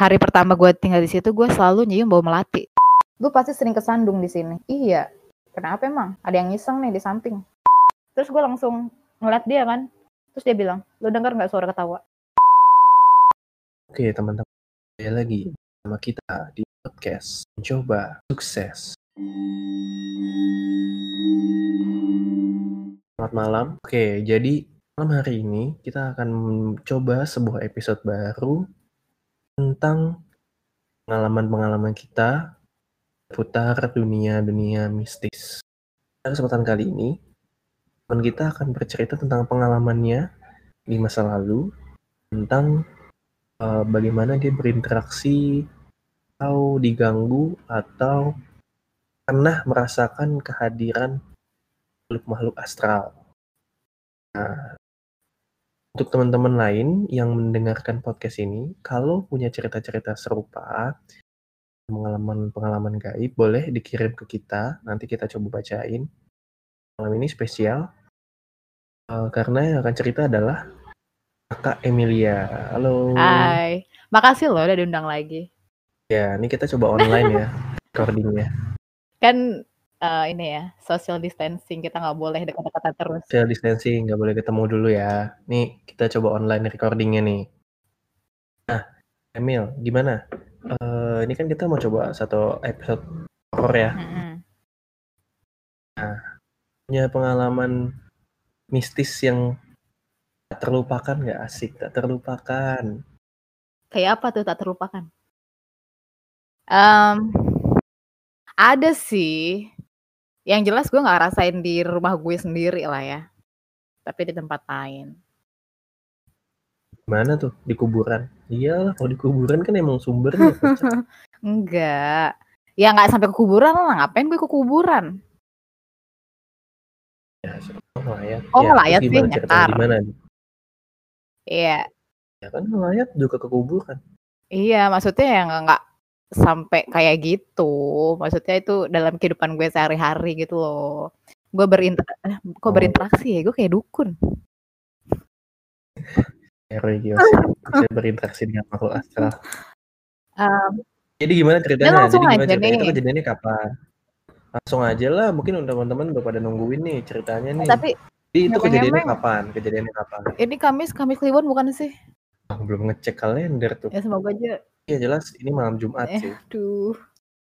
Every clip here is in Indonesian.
hari pertama gue tinggal di situ gue selalu nyium bau melati. Gue pasti sering kesandung di sini. Iya. Kenapa emang? Ada yang ngiseng nih di samping. Terus gue langsung ngeliat dia kan. Terus dia bilang, lo denger nggak suara ketawa? Oke teman-teman, saya lagi sama kita di podcast Mencoba Sukses. Selamat malam. Oke, jadi malam hari ini kita akan mencoba sebuah episode baru tentang pengalaman-pengalaman kita putar dunia-dunia mistis. Pada kesempatan kali ini, teman kita akan bercerita tentang pengalamannya di masa lalu, tentang uh, bagaimana dia berinteraksi atau diganggu atau pernah merasakan kehadiran makhluk-makhluk astral. Nah, untuk teman-teman lain yang mendengarkan podcast ini, kalau punya cerita-cerita serupa, pengalaman-pengalaman gaib, boleh dikirim ke kita. Nanti kita coba bacain. Malam ini spesial, uh, karena yang akan cerita adalah Kakak Emilia. Halo. Hai, makasih loh udah diundang lagi. Ya, ini kita coba online ya, recordingnya. Kan uh, ini ya social distancing kita nggak boleh dekat-dekatan terus. Social distancing nggak boleh ketemu dulu ya. Nih kita coba online recordingnya nih. Nah, Emil, gimana? Uh, ini kan kita mau coba satu episode horror ya. Nah, punya pengalaman mistis yang tak terlupakan nggak asik, tak terlupakan. Kayak apa tuh tak terlupakan? Um, ada sih yang jelas gue nggak rasain di rumah gue sendiri lah ya. Tapi di tempat lain. Mana tuh? Di kuburan? Iyalah, kalau di kuburan kan emang sumbernya. Enggak. Ya nggak sampai ke kuburan lah. Ngapain gue ke kuburan? Ya, ngelayat. Oh, ya, ngelayat sih, nyetar. Gimana? Iya. Ya kan ngelayat juga ke kuburan. Iya, maksudnya yang nggak sampai kayak gitu. Maksudnya itu dalam kehidupan gue sehari-hari gitu loh. Gue berinter eh, kok oh. berinteraksi ya? Gue kayak dukun. Saya berinteraksi dengan makhluk astral. Um, Jadi gimana ceritanya? Jadi gimana ceritanya? Itu kejadiannya kapan? Langsung aja lah, mungkin teman-teman udah pada nungguin nih ceritanya nih. Tapi Jadi itu kejadiannya kapan? Kejadiannya kapan? Ini Kamis, Kamis Kliwon bukan sih? Belum ngecek kalender tuh. Ya semoga aja Iya jelas ini malam Jumat eh, sih. Aduh.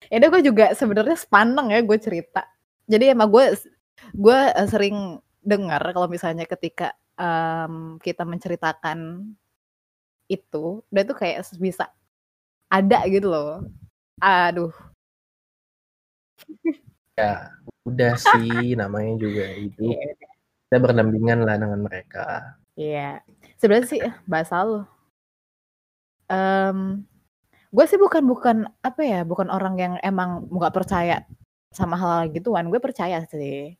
Ya gue juga sebenarnya sepaneng ya gue cerita. Jadi emang gue gue uh, sering dengar kalau misalnya ketika um, kita menceritakan itu, udah tuh kayak bisa ada gitu loh. Aduh. Ya, udah sih namanya juga itu. Yeah. Kita berdampingan lah dengan mereka. Iya. Yeah. Sebenarnya sih bahasa lo. Um, gue sih bukan bukan apa ya bukan orang yang emang nggak percaya sama hal, -hal gituan. Gue percaya sih.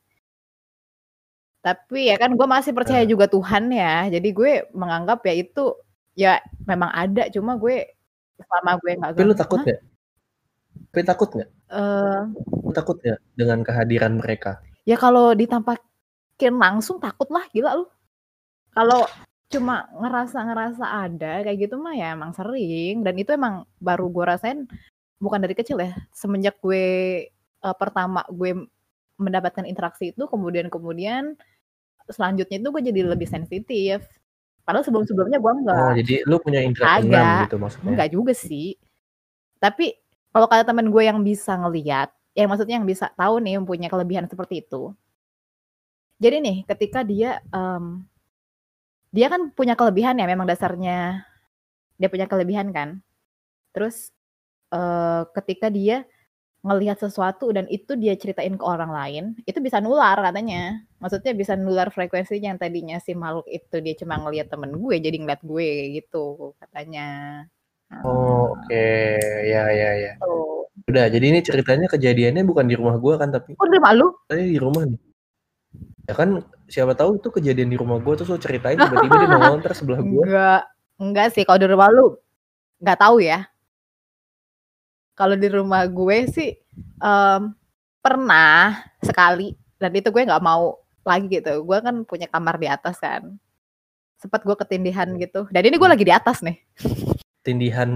Tapi ya kan gue masih percaya uh. juga Tuhan ya. Jadi gue menganggap ya itu ya memang ada cuma gue selama gue nggak tapi lu takut nggak? Tapi takut nggak? Uh, takut nggak dengan kehadiran mereka? Ya kalau ditampakin langsung takut lah gila lu. Kalau cuma ngerasa-ngerasa ada kayak gitu mah ya emang sering. Dan itu emang baru gue rasain bukan dari kecil ya semenjak gue uh, pertama gue mendapatkan interaksi itu kemudian kemudian selanjutnya itu gue jadi lebih sensitif. Padahal sebelum sebelumnya gue enggak. Oh jadi lu punya interaksi gitu maksudnya? Enggak juga sih. Tapi kalau kata teman gue yang bisa ngelihat yang maksudnya yang bisa tahu nih yang punya kelebihan seperti itu. Jadi nih ketika dia um, dia kan punya kelebihan ya memang dasarnya. Dia punya kelebihan kan. Terus uh, ketika dia ngelihat sesuatu dan itu dia ceritain ke orang lain itu bisa nular katanya. Maksudnya bisa nular frekuensinya yang tadinya si makhluk itu dia cuma ngelihat temen gue jadi ngeliat gue gitu katanya. Oh, oke. Okay. ya ya ya. Oh. udah jadi ini ceritanya kejadiannya bukan di rumah gue kan tapi oh di rumah lu? Di rumah nih. Ya kan siapa tahu itu kejadian di rumah gue terus lo ceritain tiba-tiba dia nongol ntar sebelah gue enggak enggak sih kalau di rumah lu nggak tahu ya. Kalau di rumah gue sih um, pernah sekali dan itu gue nggak mau lagi gitu. Gue kan punya kamar di atas kan. Sempat gue ketindihan gitu. Dan ini gue lagi di atas nih. Ketindihan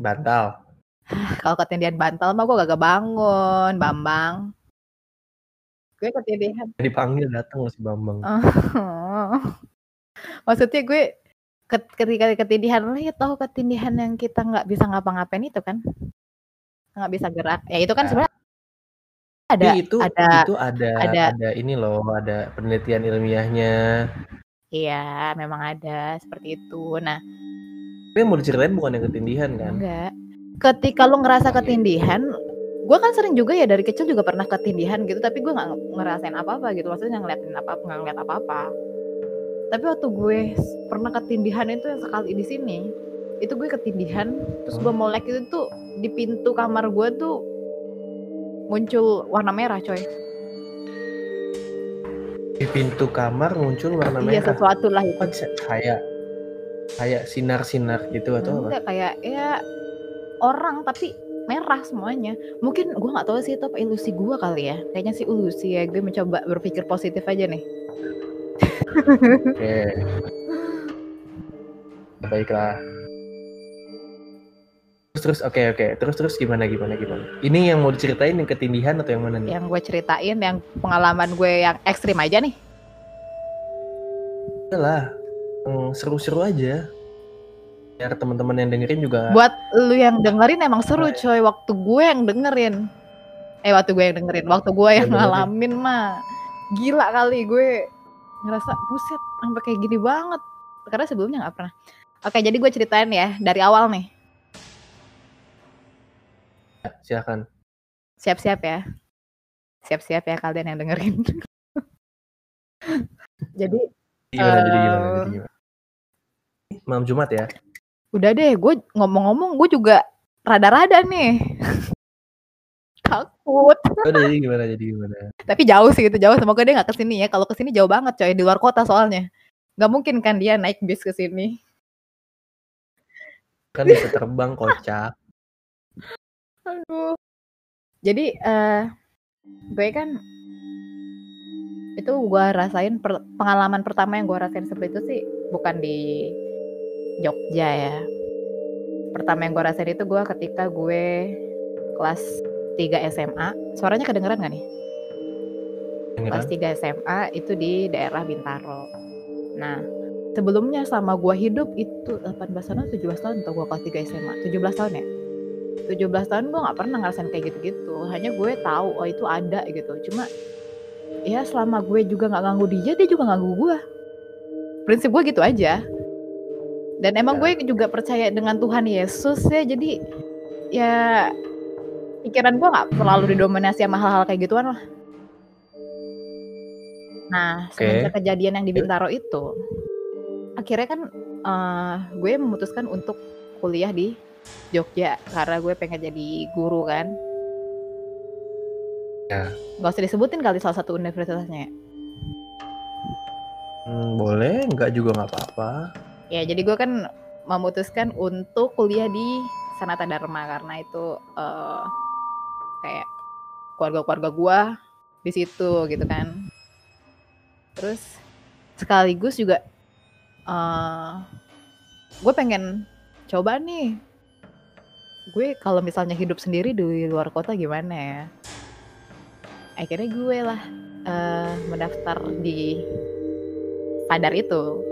bantal. Kalau ketindihan bantal mah gue gak bangun, Bambang. Gue ketindihan. Dipanggil datang si Bambang. Maksudnya gue ketika ketindihan lihat tahu ketindihan yang kita nggak bisa ngapa-ngapain itu kan? Nggak bisa gerak. Ya itu kan nah. sebenarnya ada itu ada itu ada ada. ada ini loh ada penelitian ilmiahnya. Iya memang ada seperti itu. Nah. Tapi mau diceritain bukan yang ketindihan kan? Enggak ketika lo ngerasa ketindihan gue kan sering juga ya dari kecil juga pernah ketindihan gitu tapi gue nggak ngerasain apa apa gitu. Maksudnya ngeliatin apa nggak ngeliat apa apa tapi waktu gue pernah ketindihan itu yang sekali di sini itu gue ketindihan terus gue molek itu tuh di pintu kamar gue tuh muncul warna merah coy. Di pintu kamar muncul warna iya, merah? iya sesuatu lah itu. Kayak kayak sinar-sinar gitu atau Enggak, apa? kayak ya orang tapi merah semuanya mungkin gue nggak tahu sih itu apa ilusi gue kali ya kayaknya sih ilusi ya gue mencoba berpikir positif aja nih Oke. Baiklah. Terus terus oke okay, oke. Okay. Terus terus gimana gimana gimana. Ini yang mau diceritain yang ketindihan atau yang mana nih? Yang gue ceritain yang pengalaman gue yang ekstrim aja nih. Iyalah. seru-seru aja. Biar teman-teman yang dengerin juga. Buat lu yang dengerin emang seru coy. Waktu gue yang dengerin. Eh waktu gue yang dengerin. Waktu gue yang ngalamin mah. Gila kali gue ngerasa buset sampai kayak gini banget karena sebelumnya nggak pernah oke jadi gue ceritain ya dari awal nih silakan siap-siap ya siap-siap ya kalian yang dengerin jadi gimana, uh, jadi gimana, jadi gimana? malam Jumat ya udah deh gue ngomong-ngomong gue juga rada-rada nih takut. Oh, jadi gimana jadi gimana? Tapi jauh sih itu jauh semoga dia nggak ke sini ya. Kalau ke sini jauh banget coy di luar kota soalnya. Nggak mungkin kan dia naik bis ke sini. Kan bisa terbang kocak. Aduh. Jadi uh, gue kan itu gue rasain per, pengalaman pertama yang gue rasain seperti itu sih bukan di Jogja ya. Pertama yang gue rasain itu gue ketika gue kelas 3 SMA. Suaranya kedengeran gak nih? Kelas 3 SMA itu di daerah Bintaro. Nah, sebelumnya sama gua hidup itu 18 tahun 17 tahun atau gua kelas 3 SMA. 17 tahun ya? 17 tahun gue gak pernah ngerasain kayak gitu-gitu. Hanya gue tahu oh itu ada gitu. Cuma ya selama gue juga gak ganggu dia, dia juga ganggu gue. Prinsip gue gitu aja. Dan emang ya. gue juga percaya dengan Tuhan Yesus ya. Jadi ya pikiran gue nggak terlalu didominasi sama hal-hal kayak gituan lah. Nah, okay. semenjak kejadian yang di Bintaro itu, akhirnya kan uh, gue memutuskan untuk kuliah di Jogja karena gue pengen jadi guru kan. Ya. Gak usah disebutin kali salah satu universitasnya. Hmm, boleh, nggak juga nggak apa-apa. Ya, jadi gue kan memutuskan untuk kuliah di Sanata Dharma karena itu uh, kayak keluarga-keluarga gue di situ gitu kan. Terus sekaligus juga uh, eh, gue pengen coba nih gue kalau misalnya hidup sendiri di luar kota gimana ya? Akhirnya gue lah uh, mendaftar di Padar itu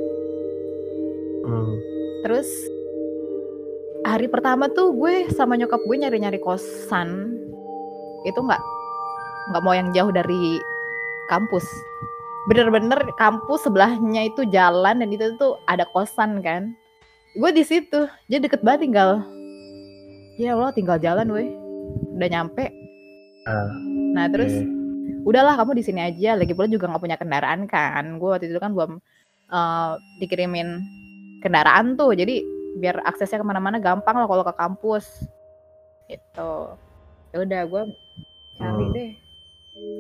hmm. terus hari pertama tuh gue sama nyokap gue nyari-nyari kosan. Itu nggak nggak mau yang jauh dari kampus. Bener-bener kampus sebelahnya itu jalan dan itu tuh ada kosan kan. Gue di situ jadi deket banget tinggal. Ya Allah tinggal jalan weh. Udah nyampe. Uh, nah terus okay. udahlah kamu di sini aja. Lagi pula juga nggak punya kendaraan kan. Gue waktu itu kan belum uh, dikirimin kendaraan tuh. Jadi biar aksesnya ke mana-mana gampang lah kalau ke kampus. Itu ya udah gue cari hmm. deh.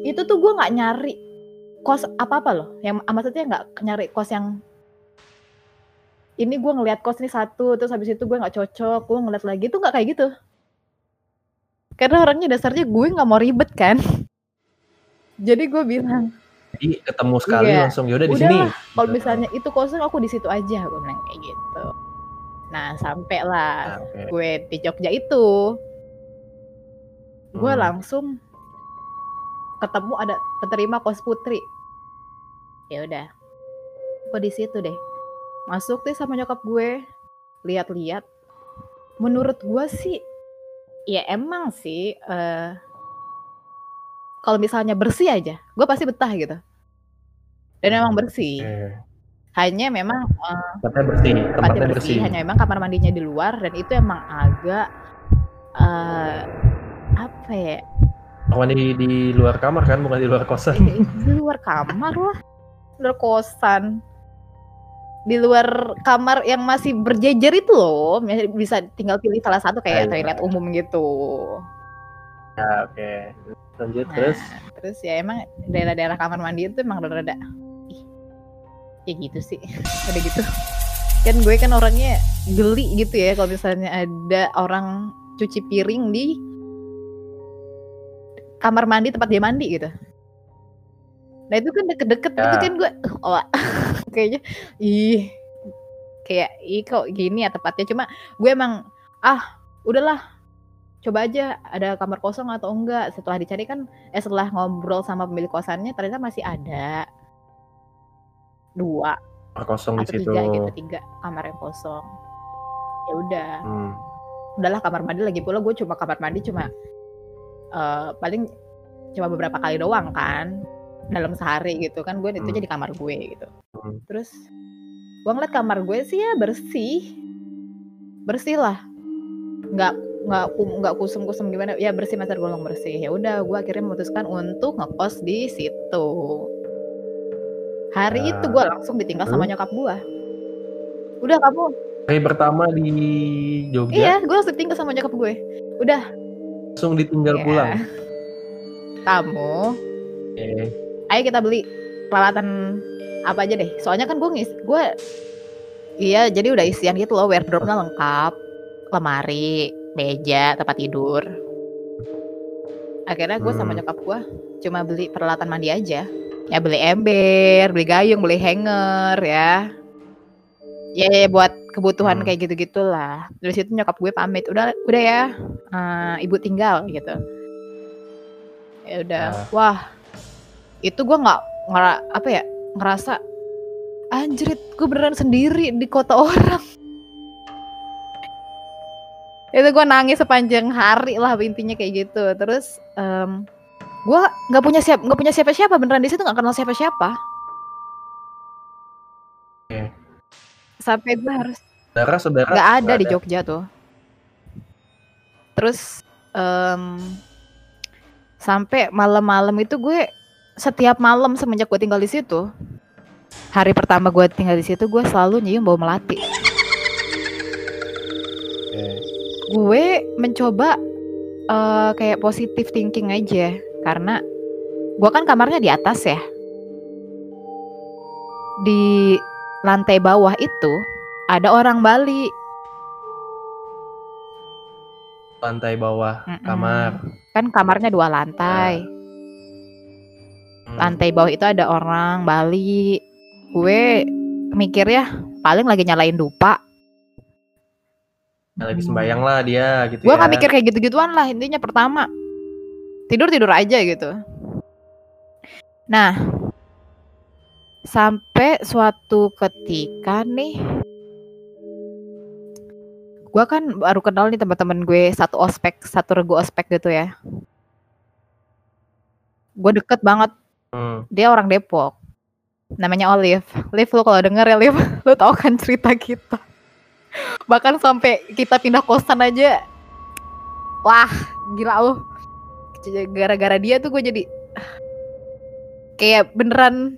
Itu tuh gue nggak nyari kos apa apa loh. Yang ah, maksudnya nggak nyari kos yang ini gue ngeliat kos ini satu terus habis itu gue nggak cocok gue ngeliat lagi tuh nggak kayak gitu. Karena orangnya dasarnya gue nggak mau ribet kan. Jadi gue bilang jadi ketemu sekali iya. langsung yaudah di sini kalau misalnya itu kosong aku di situ aja gue bilang kayak gitu Nah, sampailah Ah, oke. gue di Jogja itu. Gue Hmm. langsung ketemu ada penerima kos putri. Ya udah. Gue di situ deh. Masuk deh sama nyokap gue. Lihat-lihat. Menurut gue sih ya emang sih eh kalau misalnya bersih aja, gue pasti betah gitu. Dan memang bersih. Oke. Hanya memang eh, Tempatnya bersih, tempatnya bersih, bersih. hanya memang kamar mandinya di luar dan itu emang agak eh apa ya Kamar mandi di luar kamar kan, bukan di luar kosan. eh, di luar kamar lah di luar kosan di luar kamar yang masih berjejer itu loh bisa tinggal pilih salah satu kayak Ayo. toilet umum gitu Ya, oke. Lanjut nah, terus. terus ya emang daerah-daerah kamar mandi itu emang rada-rada ya gitu sih. Udah gitu. Kan gue kan orangnya geli gitu ya kalau misalnya ada orang cuci piring di kamar mandi tempat dia mandi gitu. Nah itu kan deket-deket gitu Ya. kan gue oh kayaknya ih kayak ih kok gini ya tempatnya cuma gue emang ah udahlah coba aja ada kamar kosong atau enggak. Setelah dicari kan eh setelah ngobrol sama pemilik kosannya ternyata masih ada dua Kamar kosong di atau situ. tiga gitu tiga. Kamar yang kosong. Ya udah. Hmm. udahlah kamar mandi lagi pula. Gue cuma kamar mandi cuma eh, paling cuma beberapa kali doang kan dalam sehari gitu kan. Gue itu Hmm. jadi kamar gue gitu. Hmm. terus gue ngeliat kamar gue sih ya bersih. Bersih lah. Nggak nggak nggak kusum kusum gimana. Ya bersih mas tergolong bersih. Ya udah gue akhirnya memutuskan untuk ngekos di situ hari Ah. itu gue langsung ditinggal sama nyokap gue udah kamu. Hari pertama di Jogja? Iya gue langsung ditinggal sama nyokap gue. Udah. Langsung ditinggal Ya. pulang. kamu. Oke. ayo kita beli peralatan apa aja deh. Soalnya kan gue ngis gue iya jadi udah isian gitu loh wardrobe-nya lengkap. Lemari meja tempat tidur. Akhirnya gue sama Hmm. nyokap gue cuma beli peralatan mandi aja ya beli ember beli gayung beli hanger ya. Ya, ya, buat kebutuhan Hmm. kayak gitu gitulah dari situ nyokap gue pamit. Udah udah ya. Eh, ibu tinggal gitu. Ya udah. Ah. wah itu gue nggak ngera apa ya ngerasa anjrit gue beneran sendiri di kota orang. Itu gue nangis sepanjang hari lah intinya kayak gitu. Terus em gue nggak punya siap nggak punya siapa-siapa beneran di situ nggak kenal siapa-siapa. Oke. sampai gue harus Saudara-saudara nggak ada di Jogja tuh. Terus em sampai malam-malam itu gue setiap malam semenjak gue tinggal di situ hari pertama gue tinggal di situ gue selalu nyium bau melati. Oke. gue mencoba eh, kayak positive thinking aja karena gue kan kamarnya di atas ya di lantai bawah itu ada orang Bali Lantai bawah Mm-mm. kamar. kan kamarnya dua lantai Hmm. lantai bawah itu ada orang Bali gue mikir ya paling lagi nyalain dupa Lagi sembayang lah dia gitu gue ya. nggak mikir kayak gitu-gituan lah intinya pertama tidur tidur aja gitu. Nah sampai suatu ketika nih gue kan baru kenal nih teman-teman gue satu ospek satu regu ospek gitu ya. Gue deket banget. Hmm. dia orang Depok. Namanya Olive. Liv lu kalau denger ya Liv lu tau kan cerita kita. Bahkan sampai kita pindah kosan aja. Wah gila lu gara-gara dia tuh gue jadi kayak beneran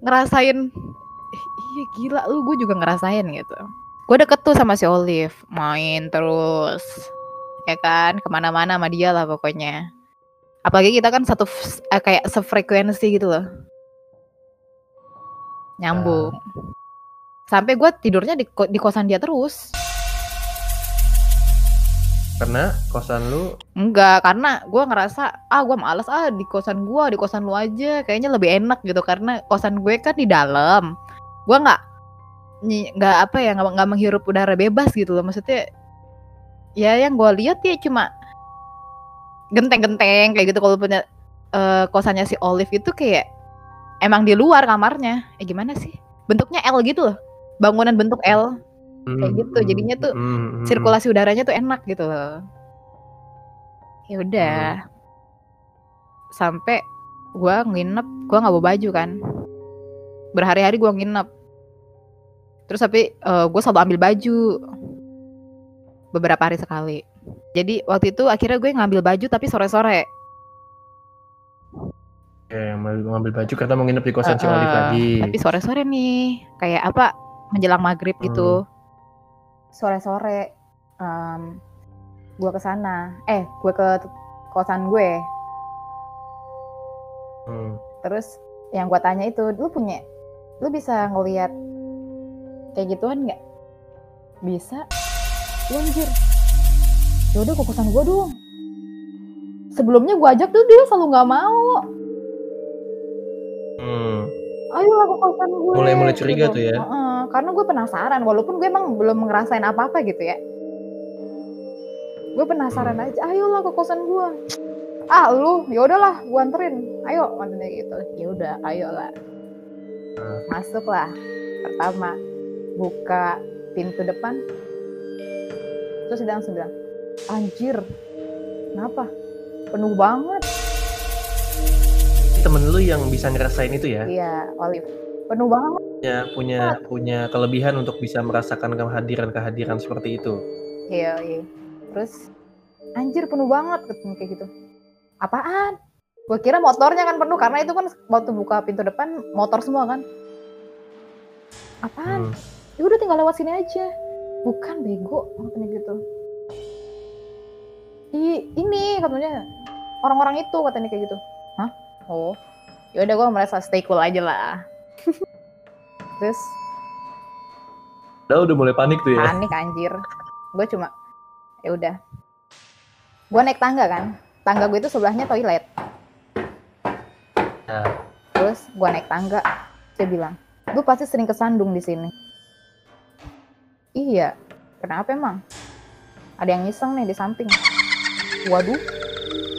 ngerasain "Eh, iya gila lu gue juga ngerasain gitu. Gue deket tuh sama si Olive main terus ya kan ke mana-mana sama dia lah pokoknya. Apalagi kita kan satu eh, kayak sefrekuensi gitu loh. Nyambung. Sampai gue tidurnya di, di kosan dia terus Karena kosan lu enggak karena gue ngerasa ah gue males ah di kosan gue di kosan lu aja. Kayaknya lebih enak gitu karena kosan gue kan di dalam. Gue nggak nggak apa ya nggak menghirup udara bebas gitu loh. Maksudnya ya yang gue lihat ya cuma genteng-genteng kayak gitu. Kalau punya eh, kosannya si Olive itu kayak emang di luar kamarnya. Eh gimana sih? Bentuknya L gitu loh. Bangunan bentuk L Kayak gitu, jadinya tuh Hmm, hmm, sirkulasi udaranya tuh enak gitu loh. Ya udah. Sampai gua nginep gua nggak bawa baju kan. Berhari-hari gua nginep. Terus tapi eh, gua selalu ambil baju. Beberapa hari sekali. Jadi waktu itu akhirnya gue ngambil baju tapi sore-sore. Oke, ngambil, ngambil baju. Karena mau nginep di kosan si Eh, Olive lagi. tapi sore-sore nih. Kayak apa? Menjelang maghrib gitu sore-sore em, gue ke sana. Eh gue ke kosan gue. Hmm. terus yang gue tanya itu lu punya lu bisa ngelihat kayak gituan nggak? Bisa. Lu anjir. Yaudah ke kosan gue dong. Sebelumnya gue ajak tuh dia selalu nggak mau. Hmm. Ayo lah ke kosan gue Mulai-mulai curiga tuh ya? Heeh, karena gue penasaran walaupun gue emang belum ngerasain apa-apa gitu ya. Gue penasaran Hmm. aja ayolah ke kosan gue. Ah lu ya udahlah gue anterin. Ayo katanya gitu. Ya udah ayolah Hmm. masuk lah. Pertama buka pintu depan. Terus dia langsung bilang anjir kenapa? Penuh banget Temen lu yang bisa ngerasain itu ya, iya Olive penuh banget punya punya punya kelebihan untuk bisa merasakan kehadiran-kehadiran seperti itu. Iya, iya. Terus anjir penuh banget ketemu kayak gitu. Apaan? Gue kira motornya kan penuh karena itu kan waktu buka pintu depan motor semua kan. Apaan? Hmm. Ya udah tinggal lewat sini aja. Bukan bego katanya gitu. I, ini katanya orang-orang itu katanya kayak gitu. Oh. Ya udah gue merasa stay cool aja lah. Terus? Udah udah mulai panik tuh ya. panik anjir. Gue cuma ya udah. Gue naik tangga kan? Tangga gue itu sebelahnya toilet. Nah, terus gue naik tangga. Dia bilang lu pasti sering kesandung di sini. Iya. Kenapa emang? Ada yang ngiseng nih di samping. Waduh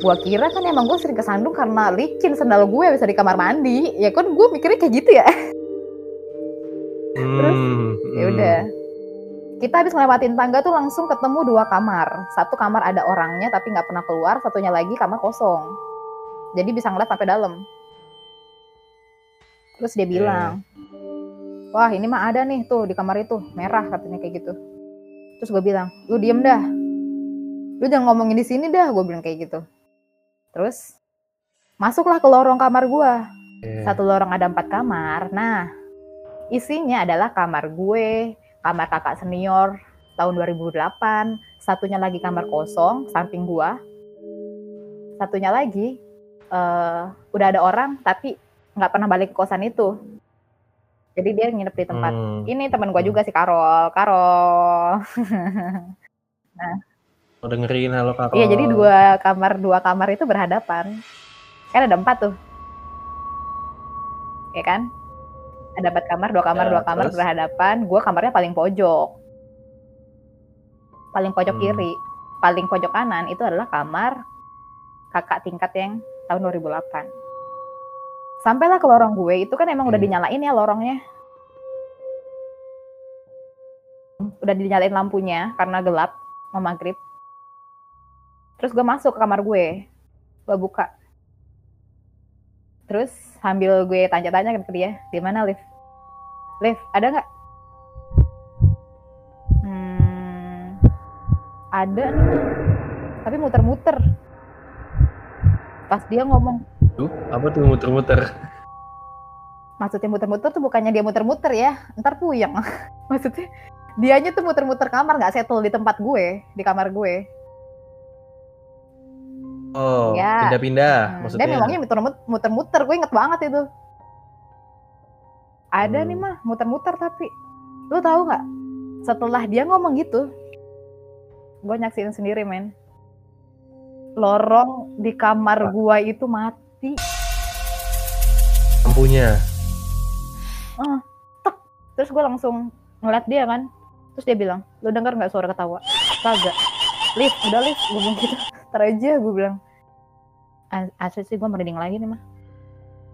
gue kira kan emang gue sering kesandung karena licin sendal gue bisa di kamar mandi. Ya kan gue mikirnya kayak gitu ya. Hmm, ya udah. kita habis ngelewatin tangga tuh langsung ketemu dua kamar. Satu kamar ada orangnya tapi nggak pernah keluar satunya lagi kamar kosong. Jadi bisa ngeliat sampai dalam. Terus dia bilang wah ini mah ada nih tuh di kamar itu merah katanya kayak gitu. Terus gue bilang lu diem dah. Lu jangan ngomongin di sini dah gue bilang kayak gitu terus masuklah ke lorong kamar gue satu lorong ada empat kamar. Nah, isinya adalah kamar gue, kamar kakak senior tahun 2008, satunya lagi kamar kosong samping gua. Satunya lagi eh, udah ada orang tapi nggak pernah balik ke kosan itu. Jadi dia nginep di tempat. Hmm. Ini teman gua juga si Karol. Karol. Mau dengerin halo Kak. Iya, jadi dua kamar dua kamar itu berhadapan. Kan ada empat tuh. Ya kan? Ada empat kamar, dua kamar, Ya, dua kamar terus? berhadapan. Gue kamarnya paling pojok. Paling pojok Hmm. kiri. Paling pojok kanan itu adalah kamar kakak tingkat yang tahun 2008. Sampailah ke lorong gue, itu kan emang udah Hmm. dinyalain ya lorongnya. Udah dinyalain lampunya karena gelap mau maghrib. Terus gue masuk ke kamar gue, gue buka. Terus sambil gue tanya-tanya ke dia, di mana Liv? Liv, ada nggak? Hmm, ada nih, tapi muter-muter. Pas dia ngomong, Duh, apa tuh muter-muter? maksudnya muter-muter tuh bukannya dia muter-muter ya, ntar puyeng. maksudnya dianya tuh muter-muter kamar, nggak settle di tempat gue, di kamar gue. Oh, Ya. pindah-pindah Hmm, maksudnya. Dia memangnya muter- muter-muter, gue inget banget itu. Ada Hmm. nih mah muter-muter tapi lu tahu nggak? Setelah dia ngomong gitu, gue nyaksiin sendiri men. Lorong di kamar gua itu mati. Lampunya. Terus gue langsung ngeliat dia kan terus dia bilang lo denger nggak suara ketawa kagak lift udah lift gue bilang gitu ntar aja gue bilang. "A- asli sih gue merinding lagi nih mah.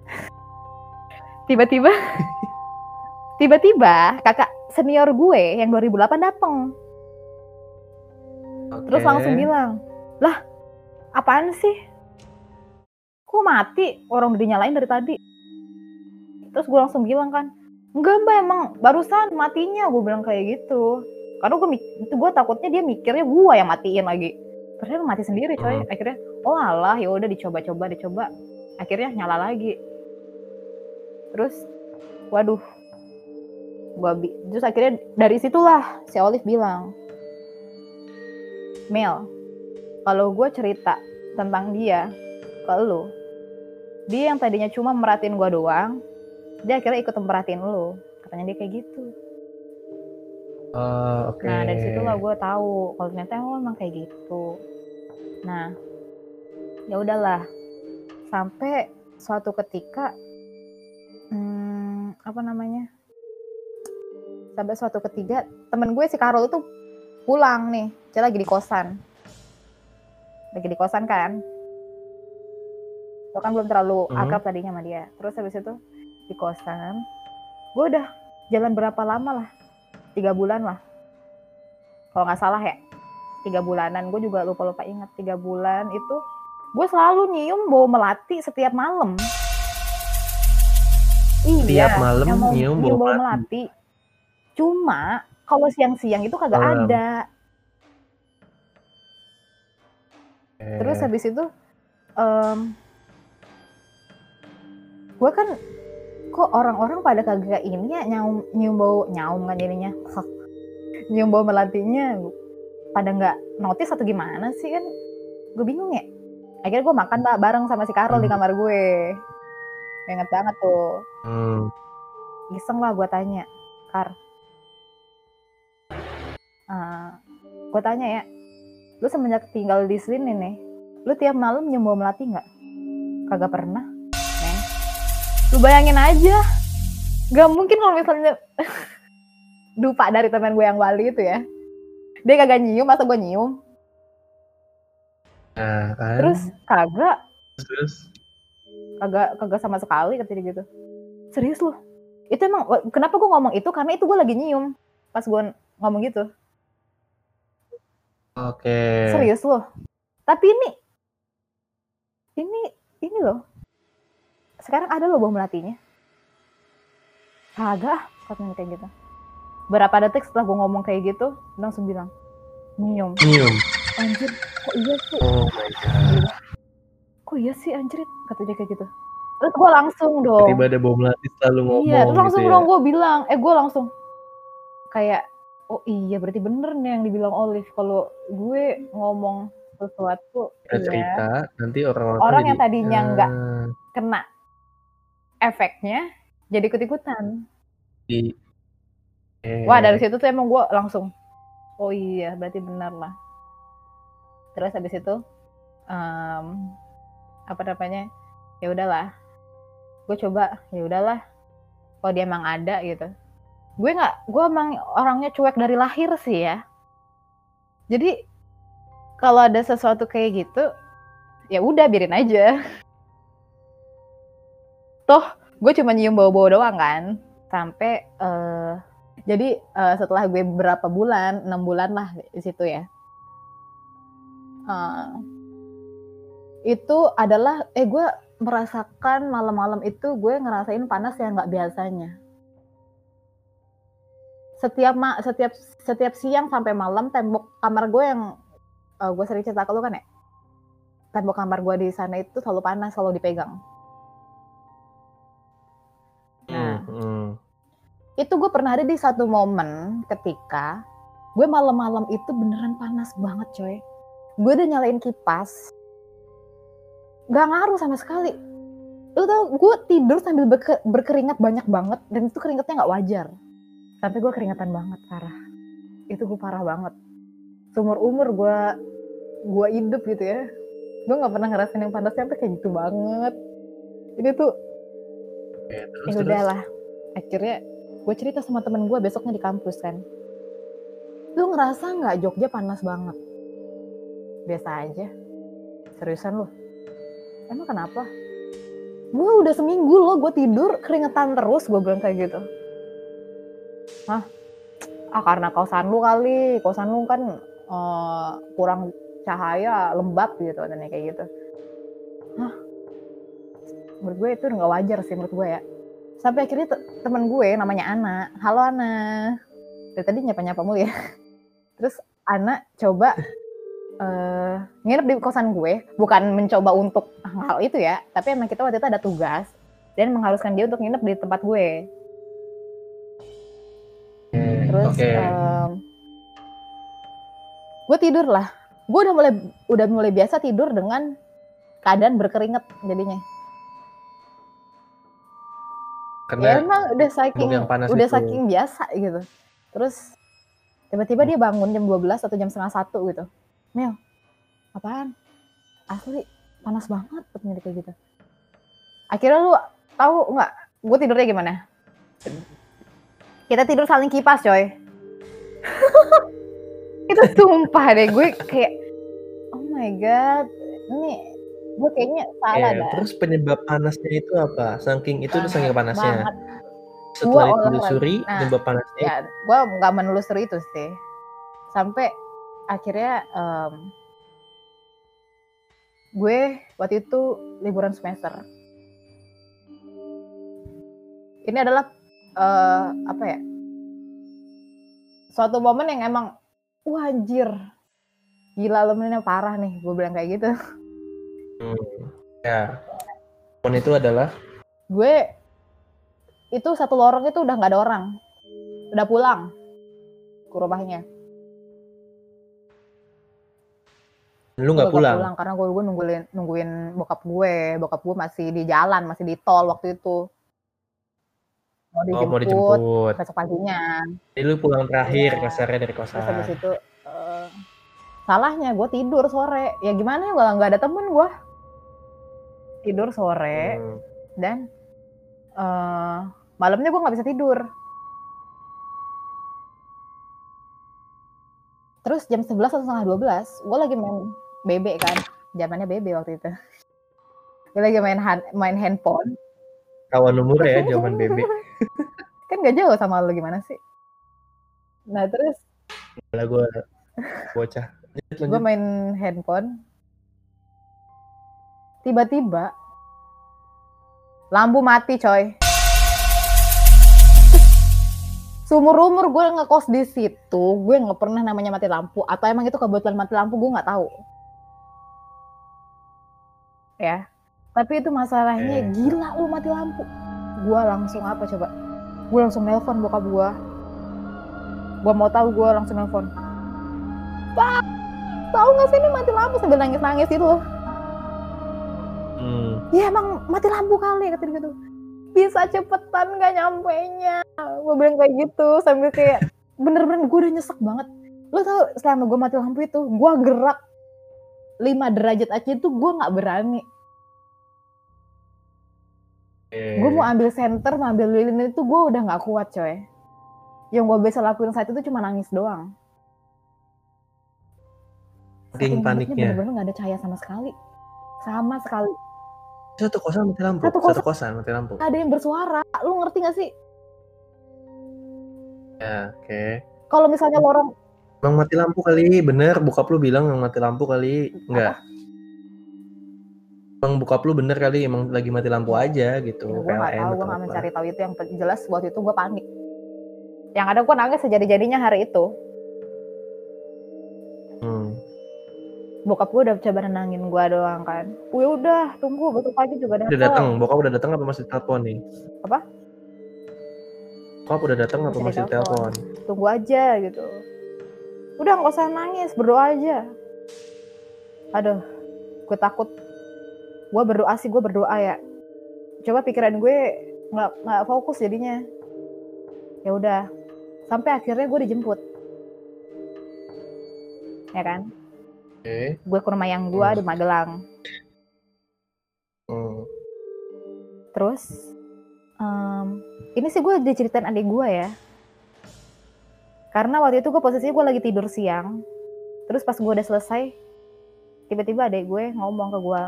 Tiba-tiba. Tiba-tiba kakak senior gue yang 2008 dateng. Terus Oke. langsung bilang lah apaan sih? Kok mati? Orang udah dinyalain dari tadi. Terus gue langsung bilang kan enggak mbak emang barusan matinya. Gue bilang kayak gitu. Karena gue itu gue takutnya dia mikirnya gue yang matiin lagi ternyata mati sendiri coy. Hmm. akhirnya oh alah ya udah dicoba-coba dicoba. Akhirnya nyala lagi. Terus waduh. Gua bi terus akhirnya dari situlah si Olive bilang Mel kalau gue cerita tentang dia ke lu dia yang tadinya cuma merhatiin gue doang dia akhirnya ikut merhatiin lu. Katanya dia kayak gitu Oh, oke. nah dari situlah gue tahu kalau ternyata emang emang kayak gitu. Nah ya udahlah. Sampai suatu ketika hmm, apa namanya? Sampai suatu ketiga temen gue si Carol itu pulang nih. Dia lagi di kosan. Lagi di kosan kan? Lo kan belum terlalu Mhm. akrab tadinya sama dia. Terus habis itu di kosan gue udah jalan berapa lama lah tiga bulan lah. Kalau nggak salah ya. Tiga bulanan. Gue juga lupa lupa ingat. Tiga bulan itu gue selalu nyium bau melati setiap malam. Iya malam mau nyium bau melati. melati. Cuma kalau siang-siang itu kagak Malam. ada. Oke. terus habis itu em gue kan kok orang-orang pada kagak ini ya nyaum nyium bau nyaum kan jadinya. Nyium bau melatinya pada nggak notice atau gimana sih kan? Gue bingung ya. Akhirnya gue makan lah bareng sama si Carol di Hmm. kamar gue. Inget banget tuh. Hmm. iseng lah gue tanya Kar. Gue tanya ya lu semenjak tinggal di sini nih lu tiap malam nyium bau melati nggak? Kagak pernah lu bayangin aja. Gak mungkin kalau misalnya dupa dari teman gue yang Bali itu ya. Dia kagak nyium masa gue nyium? Nah, kan. terus kagak. Terus kagak kagak sama sekali kata dia gitu. Serius lu? Itu emang kenapa gue ngomong itu? Karena itu gue lagi nyium. Pas gue ngomong gitu. Oke. serius loh tapi ini ini ini loh sekarang ada loh bau melatinya. Kagak katanya kayak gitu. Berapa detik setelah gue ngomong kayak gitu langsung bilang nyium. Nyium. anjir kok iya sih? Oh my god. kok iya sih anjir? Kata dia kayak gitu. Terus gue langsung dong. Tiba ada bom melati selalu ngomong iya terus langsung gitu ya. dong gue bilang eh gue langsung kayak oh iya berarti bener nih yang dibilang Olive kalau gue ngomong sesuatu. Iya cerita nanti orang-orang Orang yang tadinya nggak "Ah, kena efeknya jadi ikut-ikutan. Di eh, wah dari situ tuh emang gue langsung oh iya berarti benar lah. Terus habis itu em, apa namanya ya udahlah. Gue coba ya udahlah. Kalau dia emang ada gitu. Gue nggak gue emang orangnya cuek dari lahir sih ya. Jadi kalau ada sesuatu kayak gitu ya udah biarin aja toh gue cuma nyium bau-bau doang kan. Sampai eh jadi eh, setelah gue berapa bulan enam bulan lah di situ ya. Eh, itu adalah eh gue merasakan malam-malam itu gue ngerasain panas yang nggak biasanya. Setiap ma setiap setiap siang sampai malam tembok kamar gue yang eh, gue sering cerita ke lu kan ya? Tembok kamar gue di sana itu selalu panas selalu dipegang Itu gue pernah ada di satu momen ketika gue malam-malam itu beneran panas banget coy. Gue udah nyalain kipas. Gak ngaruh sama sekali. Lu tau gue tidur sambil berke- berkeringat banyak banget dan itu keringatnya nggak wajar. Sampai gue keringatan banget parah. Itu gue parah banget. Seumur umur gue gue hidup gitu ya. Gue nggak pernah ngerasain yang panas sampai kayak gitu banget. Ini tuh Oke, terus, ya terus. Akhirnya gue cerita sama temen gue besoknya di kampus kan. Lu ngerasa nggak Jogja panas banget? Biasa aja. Seriusan lu? Emang kenapa? Gue udah seminggu loh gue tidur keringetan terus gue bilang kayak gitu. Hah? ah karena kosan lu kali. Kosan lu kan uh, kurang cahaya lembab gitu katanya kayak gitu. Hah? menurut gue itu nggak wajar sih menurut gue ya sampai akhirnya te temen gue namanya Ana. Halo Ana. Dari tadi nyapa nyapa mulu ya. Terus Ana coba uh, nginep di kosan gue. Bukan mencoba untuk hal itu ya tapi emang kita waktu itu ada tugas dan mengharuskan dia untuk nginep di tempat gue. Terus okay. um, gue tidur lah gue udah mulai udah mulai biasa tidur dengan keadaan berkeringat jadinya Karena ya emang udah saking yang panas udah itu. saking biasa gitu. Terus tiba-tiba dia bangun jam 12 atau jam setengah satu gitu. Mel apaan? Asli panas banget katanya kayak gitu. Akhirnya lu tahu nggak gue tidurnya gimana? Kita tidur saling kipas coy. Itu sumpah deh gue kayak oh my god ini gue kayaknya salah Eh, dah. terus penyebab panasnya itu apa? Saking itu udah saking panasnya. banget. Setelah Gua ditelusuri, Nah, penyebab panasnya? ya gue nggak menelusuri itu sih. Sampai akhirnya em, gue waktu itu liburan semester. Ini adalah eh, apa ya? Suatu momen yang emang wajir gila lo parah nih gue bilang kayak gitu Hmm. Ya. Pohon itu adalah gue itu satu lorong itu udah nggak ada orang udah pulang ke rumahnya lu nggak Gue pulang. karena gue gue nungguin nungguin bokap gue bokap gue masih di jalan masih di tol waktu itu mau Oh, dijemput, mau dijemput. besok paginya Jadi lu pulang terakhir Iya. kasarnya dari terus kosan. habis itu eh, salahnya gue tidur sore ya gimana ya kalau nggak ada temen gue tidur sore Hmm. dan eh malamnya gue nggak bisa tidur terus jam 11 atau setengah 12 gue lagi main BB kan zamannya BB waktu itu gue lagi main han- main handphone Kawan umur ya zaman BB. kan gak jauh sama lo gimana sih nah terus Lah gue bocah. Gue main handphone tiba-tiba lampu mati coy Seumur umur gue ngekos di situ, gue nggak pernah namanya mati lampu. Atau emang itu kebetulan mati lampu, gue nggak tahu. Ya, tapi itu masalahnya Eh. gila lu mati lampu. Gue langsung apa coba? Gue langsung nelpon bokap gue. Gue mau tahu gue langsung nelpon. Pak, tahu nggak sih ini mati lampu sambil nangis-nangis itu loh. Ya emang mati lampu kali kata dia gitu. Bisa cepetan gak nyampe nya. Gue bilang kayak gitu sambil kayak bener-bener gue udah nyesek banget. Lo tau selama gue mati lampu itu gue gerak 5 derajat aja itu gue nggak berani. Eh, Gue mau ambil center, mau ambil lilin itu gue udah nggak kuat coy. Yang gue bisa lakuin saat itu cuma nangis doang. Saking paniknya. bener-bener gak ada cahaya sama sekali. Sama sekali. Satu kosan mati lampu. Satu Satu kosan. kosan, mati lampu. Ada yang bersuara. Lu ngerti gak sih? Ya, oke. Kalau misalnya lorong Emang mati lampu kali, bener. Bokap lu bilang emang mati lampu kali. Enggak. Emang bokap lu bener kali, emang lagi mati lampu aja gitu. Ya, gue nggak PLN tahu, gue apa. mencari tahu itu. Yang jelas waktu itu gue panik. Yang ada gue nangis sejadi-jadinya hari itu. Hmm. Bokap gue udah coba nenangin gue doang kan. Gue udah tunggu besok pagi juga Udah datang, bokap udah datang apa masih telepon nih? Apa? Bokap udah datang apa Masih telepon? Tunggu aja gitu. Udah nggak usah nangis, berdoa aja. Aduh, gue takut. Gue berdoa sih, gue berdoa ya. Coba pikiran gue nggak nggak fokus jadinya. Ya udah, sampai akhirnya gue dijemput. Ya kan? Oke. gue ke rumah yang gue Hmm. di Magelang Hmm. terus um, ini sih gue diceritain adik gue ya. Karena waktu itu gue posisinya gue lagi tidur siang. Terus pas gue udah selesai, tiba-tiba adik gue ngomong ke gue,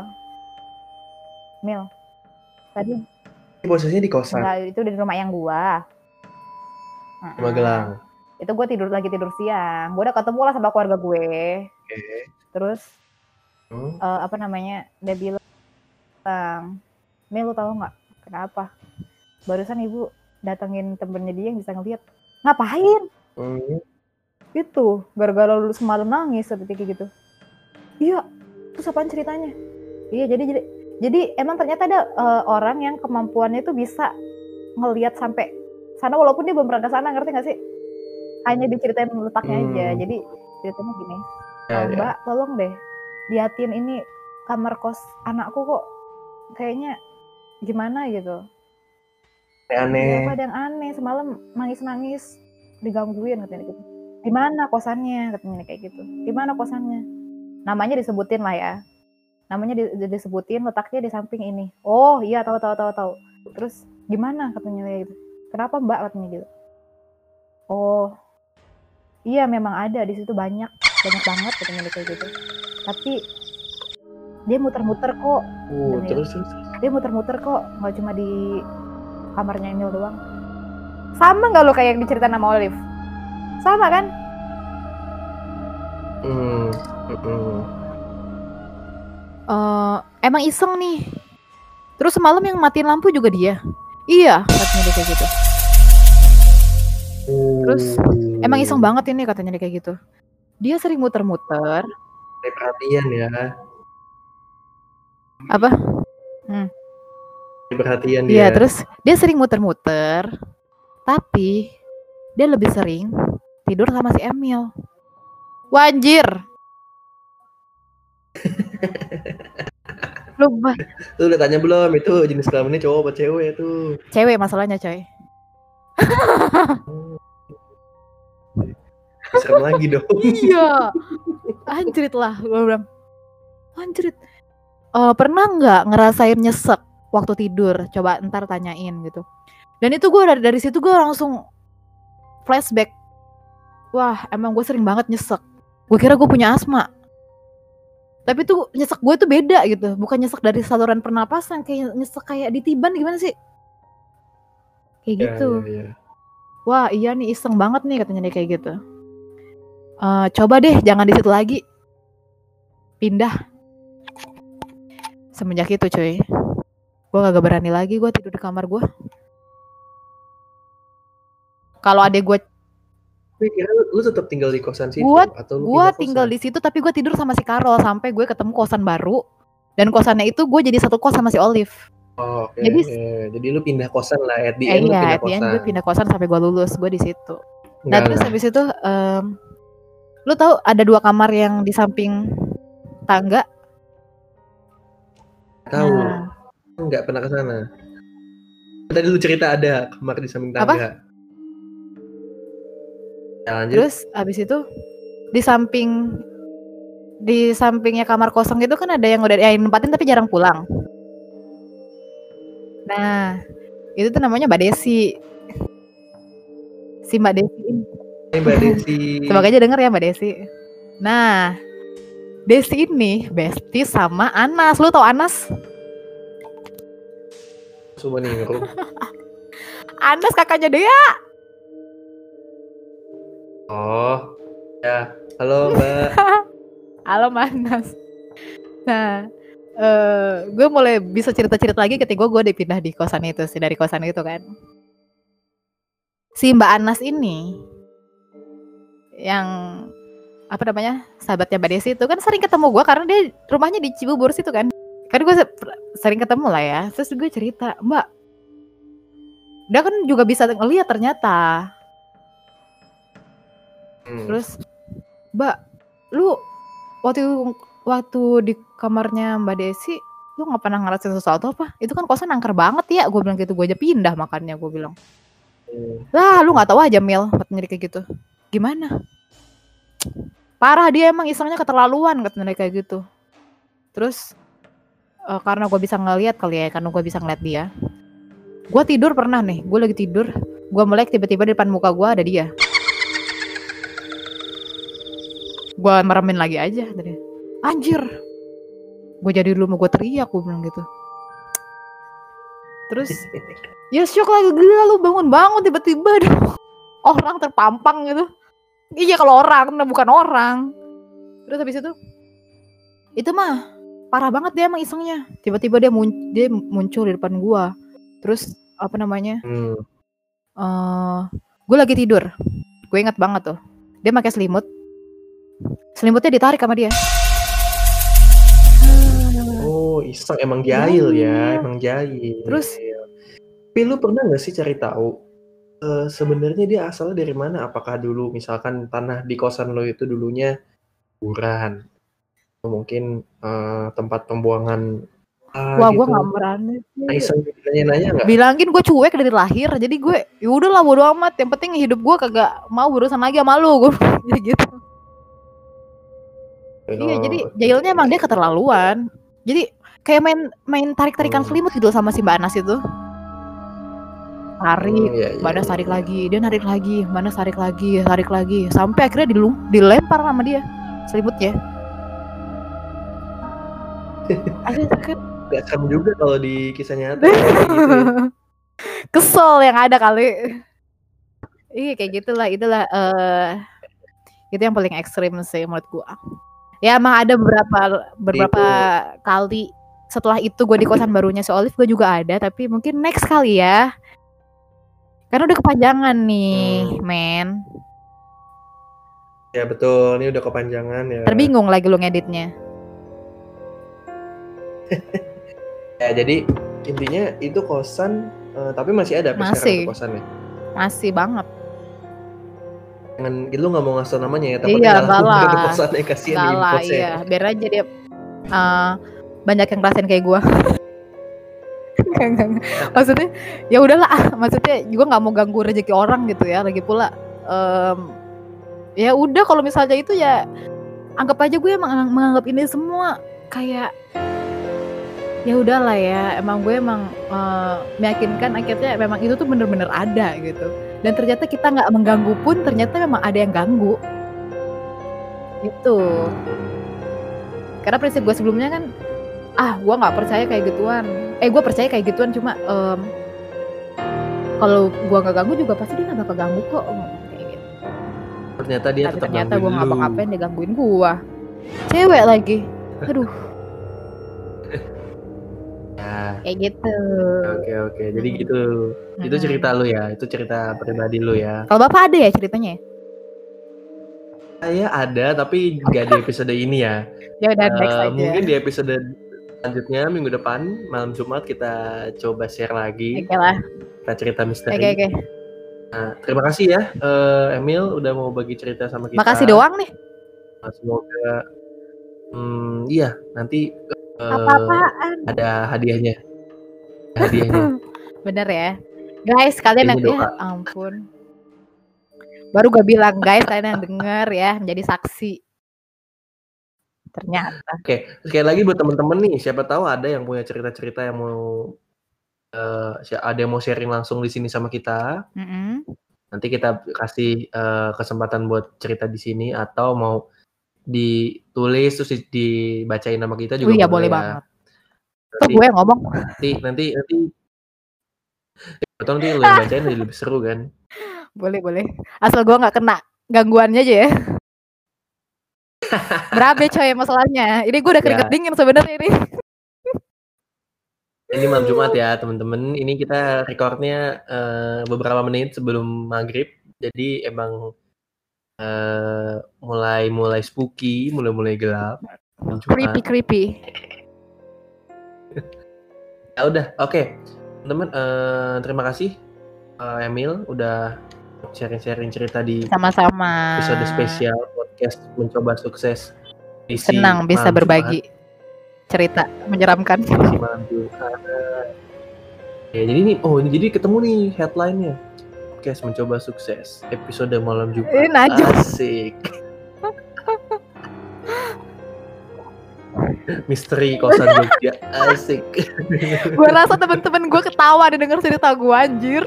Mil, tadi posisinya di kosan. Enggak, itu di rumah yang gue. Di Magelang. Itu gue tidur lagi tidur siang. Gue udah ketemu lah sama keluarga gue. Oke. Terus Hmm. eh, apa namanya? Dia bilang, Mil lu tahu nggak kenapa? Barusan ibu datengin temennya dia yang bisa ngeliat. Ngapain? Hmm. Gitu. Gara-gara lu semalam nangis seperti kayak gitu. Iya. Terus apaan ceritanya? Iya jadi jadi jadi emang ternyata ada eh, orang yang kemampuannya itu bisa ngelihat sampai sana walaupun dia belum pernah ke sana ngerti gak sih? Hanya diceritain letaknya aja. Hmm. Jadi ceritanya gini. Ya, "Ah, ya. Mbak, tolong deh liatin ini kamar kos anakku kok kayaknya gimana gitu. Iya, Aneh-aneh. apa ada yang aneh semalam nangis-nangis digangguin katanya gitu. Di mana kosannya katanya kayak gitu. Di mana kosannya? Namanya disebutin lah ya. Namanya di- di- disebutin letaknya di samping ini. Oh iya tahu tahu tahu tahu. Terus gimana katanya kayak gitu. Kenapa Mbak katanya gitu. Oh iya memang ada di situ banyak banyak banget katanya kayak gitu. Tapi dia muter-muter kok Uh, Demi- terus terus. dia muter-muter kok nggak cuma di kamarnya Emil doang sama nggak lo kayak yang diceritain sama Olive sama kan Hmm. hmm. Eh, emang iseng nih terus semalam yang matiin lampu juga dia iya katanya dia kayak gitu Terus, Uh. Emang iseng banget ini katanya dia kayak gitu dia sering muter-muter perhatian ya. apa Kayak Perhatian iya dia. terus dia sering muter-muter tapi dia lebih sering tidur sama si Emil Wanjir. Lu Tuh udah tanya belum itu jenis kelaminnya cowok apa cewek tuh? cewek masalahnya coy. Serem lagi dong. iya. Anjrit lah, gue bilang. Anjrit. Eh, pernah nggak ngerasain nyesek waktu tidur? Coba ntar tanyain gitu. Dan itu gue dari, dari situ gue langsung flashback. Wah, emang gue sering banget nyesek. Gue kira gue punya asma. Tapi tuh nyesek gue tuh beda gitu. Bukan nyesek dari saluran pernapasan. Kayak nyesek kayak ditiban gimana sih? Kayak Ya, gitu. ya, ya. Wah iya nih iseng banget nih katanya dia kayak gitu. Eh, coba deh jangan di situ lagi. Pindah. Semenjak itu cuy. Gue gak berani lagi gue tidur di kamar gue. Kalau adek gue, Gue kira lu, lu tetap tinggal di kosan situ Gua- atau lu gue tinggal di situ tapi gue tidur sama si Carol sampai gue ketemu kosan baru. Dan kosannya itu gue jadi satu kos sama si Olive. Oh, oke. Jadi- oke. Jadi lu pindah kosan lah at the Eh, end lu iya, pindah at the end kosan. gue pindah kosan sampai gue lulus, gue di situ. Nah terus habis itu, em, lu tahu ada dua kamar yang di samping tangga. tahu. Nah, Enggak pernah ke sana. Tadi lu cerita ada kamar di samping Apa? tangga. Ya, lanjut. Terus abis itu di samping di sampingnya kamar kosong itu kan ada yang udah yang nempatin tapi jarang pulang. Nah, itu tuh namanya Mbak Desi. Si Mbak Desi ini. Ini Mbak Desi. Semoga aja denger ya Mbak Desi. Nah, Desi ini bestie sama Anas. Lu tau Anas? Coba nih ngerum. Anas kakaknya Dea. Oh. Ya. Halo Mbak. Halo Anas. Nah, eh gue mulai bisa cerita-cerita lagi ketika gue dipindah di kosan itu sih dari kosan itu kan. Si Mbak Anas ini yang apa namanya sahabatnya Mbak Desi itu kan sering ketemu gue karena dia rumahnya di Cibubur situ kan. Kan gue se- sering ketemu lah ya. Terus gue cerita, Mbak, dia kan juga bisa ngeliat ternyata. Hmm. Terus, Mbak, lu waktu waktu di kamarnya Mbak Desi, lu nggak pernah ngerasain sesuatu apa? Itu kan kosan angker banget ya, gue bilang gitu. Gue aja pindah makannya, gue bilang. Hmm. Lah, lu nggak tahu aja Mil, katanya kayak gitu. Gimana? Parah dia emang isengnya keterlaluan katanya dia kayak gitu. Terus eh, karena gue bisa ngeliat kali ya, karena gue bisa ngeliat dia. Gue tidur pernah nih, gue lagi tidur, gue melek tiba-tiba di depan muka gue ada dia. Gue meremin lagi aja tadi. Anjir. Gue jadi dulu mau gue teriak, gue bilang gitu. Terus ya shock lagi gila lu bangun-bangun tiba-tiba ada orang terpampang gitu. Iya kalau orang, nah bukan orang. Terus habis itu itu mah parah banget dia emang isengnya. Tiba-tiba dia mun dia muncul di depan gua. Terus apa namanya? Hmm. eh gue lagi tidur. Gue ingat banget tuh. Dia pakai selimut. Selimutnya ditarik sama dia. Oh, iseng emang jahil ya, Iya. emang jahil. Terus? tapi lu pernah nggak sih cari tahu eh, sebenarnya dia asalnya dari mana? Apakah dulu misalkan tanah di kosan lo itu dulunya kuburan, mungkin eh, tempat pembuangan ah, Wah, gitu. gue nggak berani Nah, sih. iseng nanya-nanya nggak? Bilangin gue cuek dari lahir. Jadi gue ya udahlah bodo amat. Yang penting hidup gue kagak mau berurusan lagi sama lu. Gue jadi gitu. Iya, jadi Oh, jahilnya emang dia keterlaluan. Jadi kayak main main tarik-tarikan Hmm. selimut gitu sama si Mbak Anas itu. Tarik, Hmm, iya, iya, iya. tarik lagi, dia narik lagi, Mbak Anas tarik lagi, tarik lagi, sampai akhirnya dilum, dilempar sama dia selimutnya. Akhirnya kan Gak serem juga kalau di kisah nyata ya, gitu ya. kesel yang ada kali. Iya kayak gitulah, itulah eh itu yang paling ekstrim sih menurut gua. Ya emang ada beberapa beberapa kali setelah itu gue di kosan barunya si Olive gue juga ada, tapi mungkin next kali ya. Karena udah kepanjangan nih, Hmm. men. Ya betul, ini udah kepanjangan ya. Terbingung lagi lu ngeditnya. Ya, jadi intinya itu kosan, eh, tapi masih ada sekarang Masih. tuh kosannya. Masih banget. Jangan, lu nggak mau ngasih namanya ya, Iya, takutnya enggak nyalahin lah. dari kosannya kasihan ya. iya. Biar aja dia eh, banyak yang ngerasain kayak gua. Maksudnya ya udahlah ah. maksudnya juga nggak mau ganggu rezeki orang gitu ya lagi pula em, ya udah kalau misalnya itu ya anggap aja gue emang menganggap ini semua kayak ya udahlah ya emang gue emang eh, meyakinkan akhirnya memang itu tuh bener-bener ada gitu. Dan ternyata kita nggak mengganggu pun ternyata memang ada yang ganggu. Itu karena prinsip gue sebelumnya kan ah gue nggak percaya kayak gituan eh gue percaya kayak gituan cuma em, kalau gue nggak ganggu juga pasti dia nggak bakal ganggu kok gitu. Ternyata dia Tapi tetap ternyata gue nggak ngapain dia gangguin gue cewek lagi aduh Ya, kayak gitu oke oke. Jadi Hmm. gitu. Itu Hmm. cerita lu ya, itu cerita pribadi lu ya. kalau bapak ada ya ceritanya ya? Saya ada tapi nggak di episode ini ya. ya udah next Eh, aja mungkin di episode selanjutnya minggu depan malam Jumat kita coba share lagi oke lah kita cerita misteri. oke oke Nah, terima kasih ya eh, Emil udah mau bagi cerita sama kita. makasih doang nih Nah, Semoga hmm, iya nanti eh, apa-apaan ada hadiahnya. Ada hadiahnya. bener ya guys kalian yang Ini ya ampun baru gue bilang guys kalian yang denger ya menjadi saksi ternyata Oke, sekali lagi buat temen-temen nih, siapa tahu ada yang punya cerita-cerita yang mau eh, si- ada yang mau sharing langsung di sini sama kita. Mm-mm. Nanti kita kasih eh, kesempatan buat cerita di sini atau mau ditulis terus di- dibacain nama kita Oh juga iya boleh ya. banget Tuh gue yang ngomong nanti nanti nanti atau nanti lo yang bacain lebih seru kan. boleh boleh asal gue nggak kena gangguannya aja ya berabe coy masalahnya ini gue udah keringet Ya. dingin sebenarnya ini Ini malam Jumat ya teman-teman. Ini kita recordnya eh, beberapa menit sebelum maghrib. Jadi emang eh, mulai mulai spooky, mulai mulai gelap. Creepy creepy Ya udah, oke. Teman-teman, eh, terima kasih eh, Emil udah sharing-sharing cerita di sama-sama episode spesial podcast mencoba sukses. edisi senang bisa malam berbagi cerita menyeramkan Jumat, edisi malam Jumat. Ya, jadi ini, oh ini jadi ketemu nih headline-nya. Podcast mencoba sukses episode malam Jumat. Eh, najis. Asik. misteri kosan Jogja asik gue rasa temen-temen gue ketawa dan denger cerita gue anjir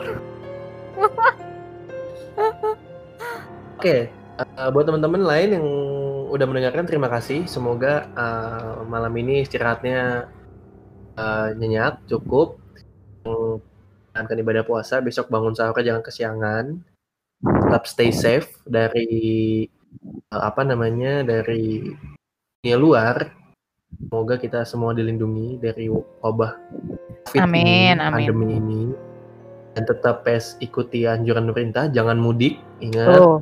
oke uh, buat teman-teman lain yang udah mendengarkan terima kasih. Semoga uh, malam ini istirahatnya uh, nyenyak cukup. Menjalankan ibadah puasa. Besok bangun sahur jangan kesiangan. Tetap stay safe dari uh, apa namanya dari dunia luar. Semoga kita semua dilindungi dari wabah COVID amin, ini, amin. pandemi ini. Dan tetap pes ikuti anjuran pemerintah. Jangan mudik ingat. Oh.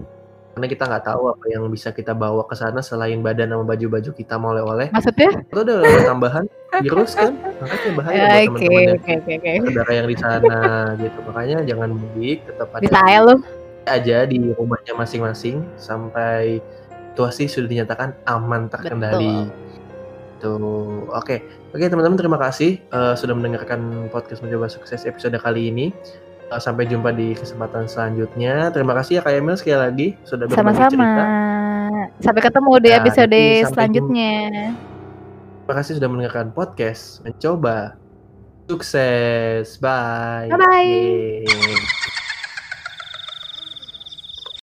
Karena kita nggak tahu apa yang bisa kita bawa ke sana selain badan sama baju-baju kita mau oleh-oleh maksudnya itu ada tambahan virus kan makanya bahaya ya, buat teman-teman okay, okay, okay. saudara yang di sana gitu makanya jangan mudik tetap ada bisa lo aja di rumahnya masing-masing sampai situasi sudah dinyatakan aman terkendali Tuh, oke. Okay. Oke, okay, teman-teman terima kasih uh, sudah mendengarkan podcast mencoba sukses episode kali ini. Uh, sampai jumpa di kesempatan selanjutnya. Terima kasih ya Kak Emil sekali lagi sudah berbagi Sama-sama. cerita. Sampai ketemu di nah, episode selanjutnya. Terima kasih sudah mendengarkan podcast mencoba sukses. Bye. Bye bye.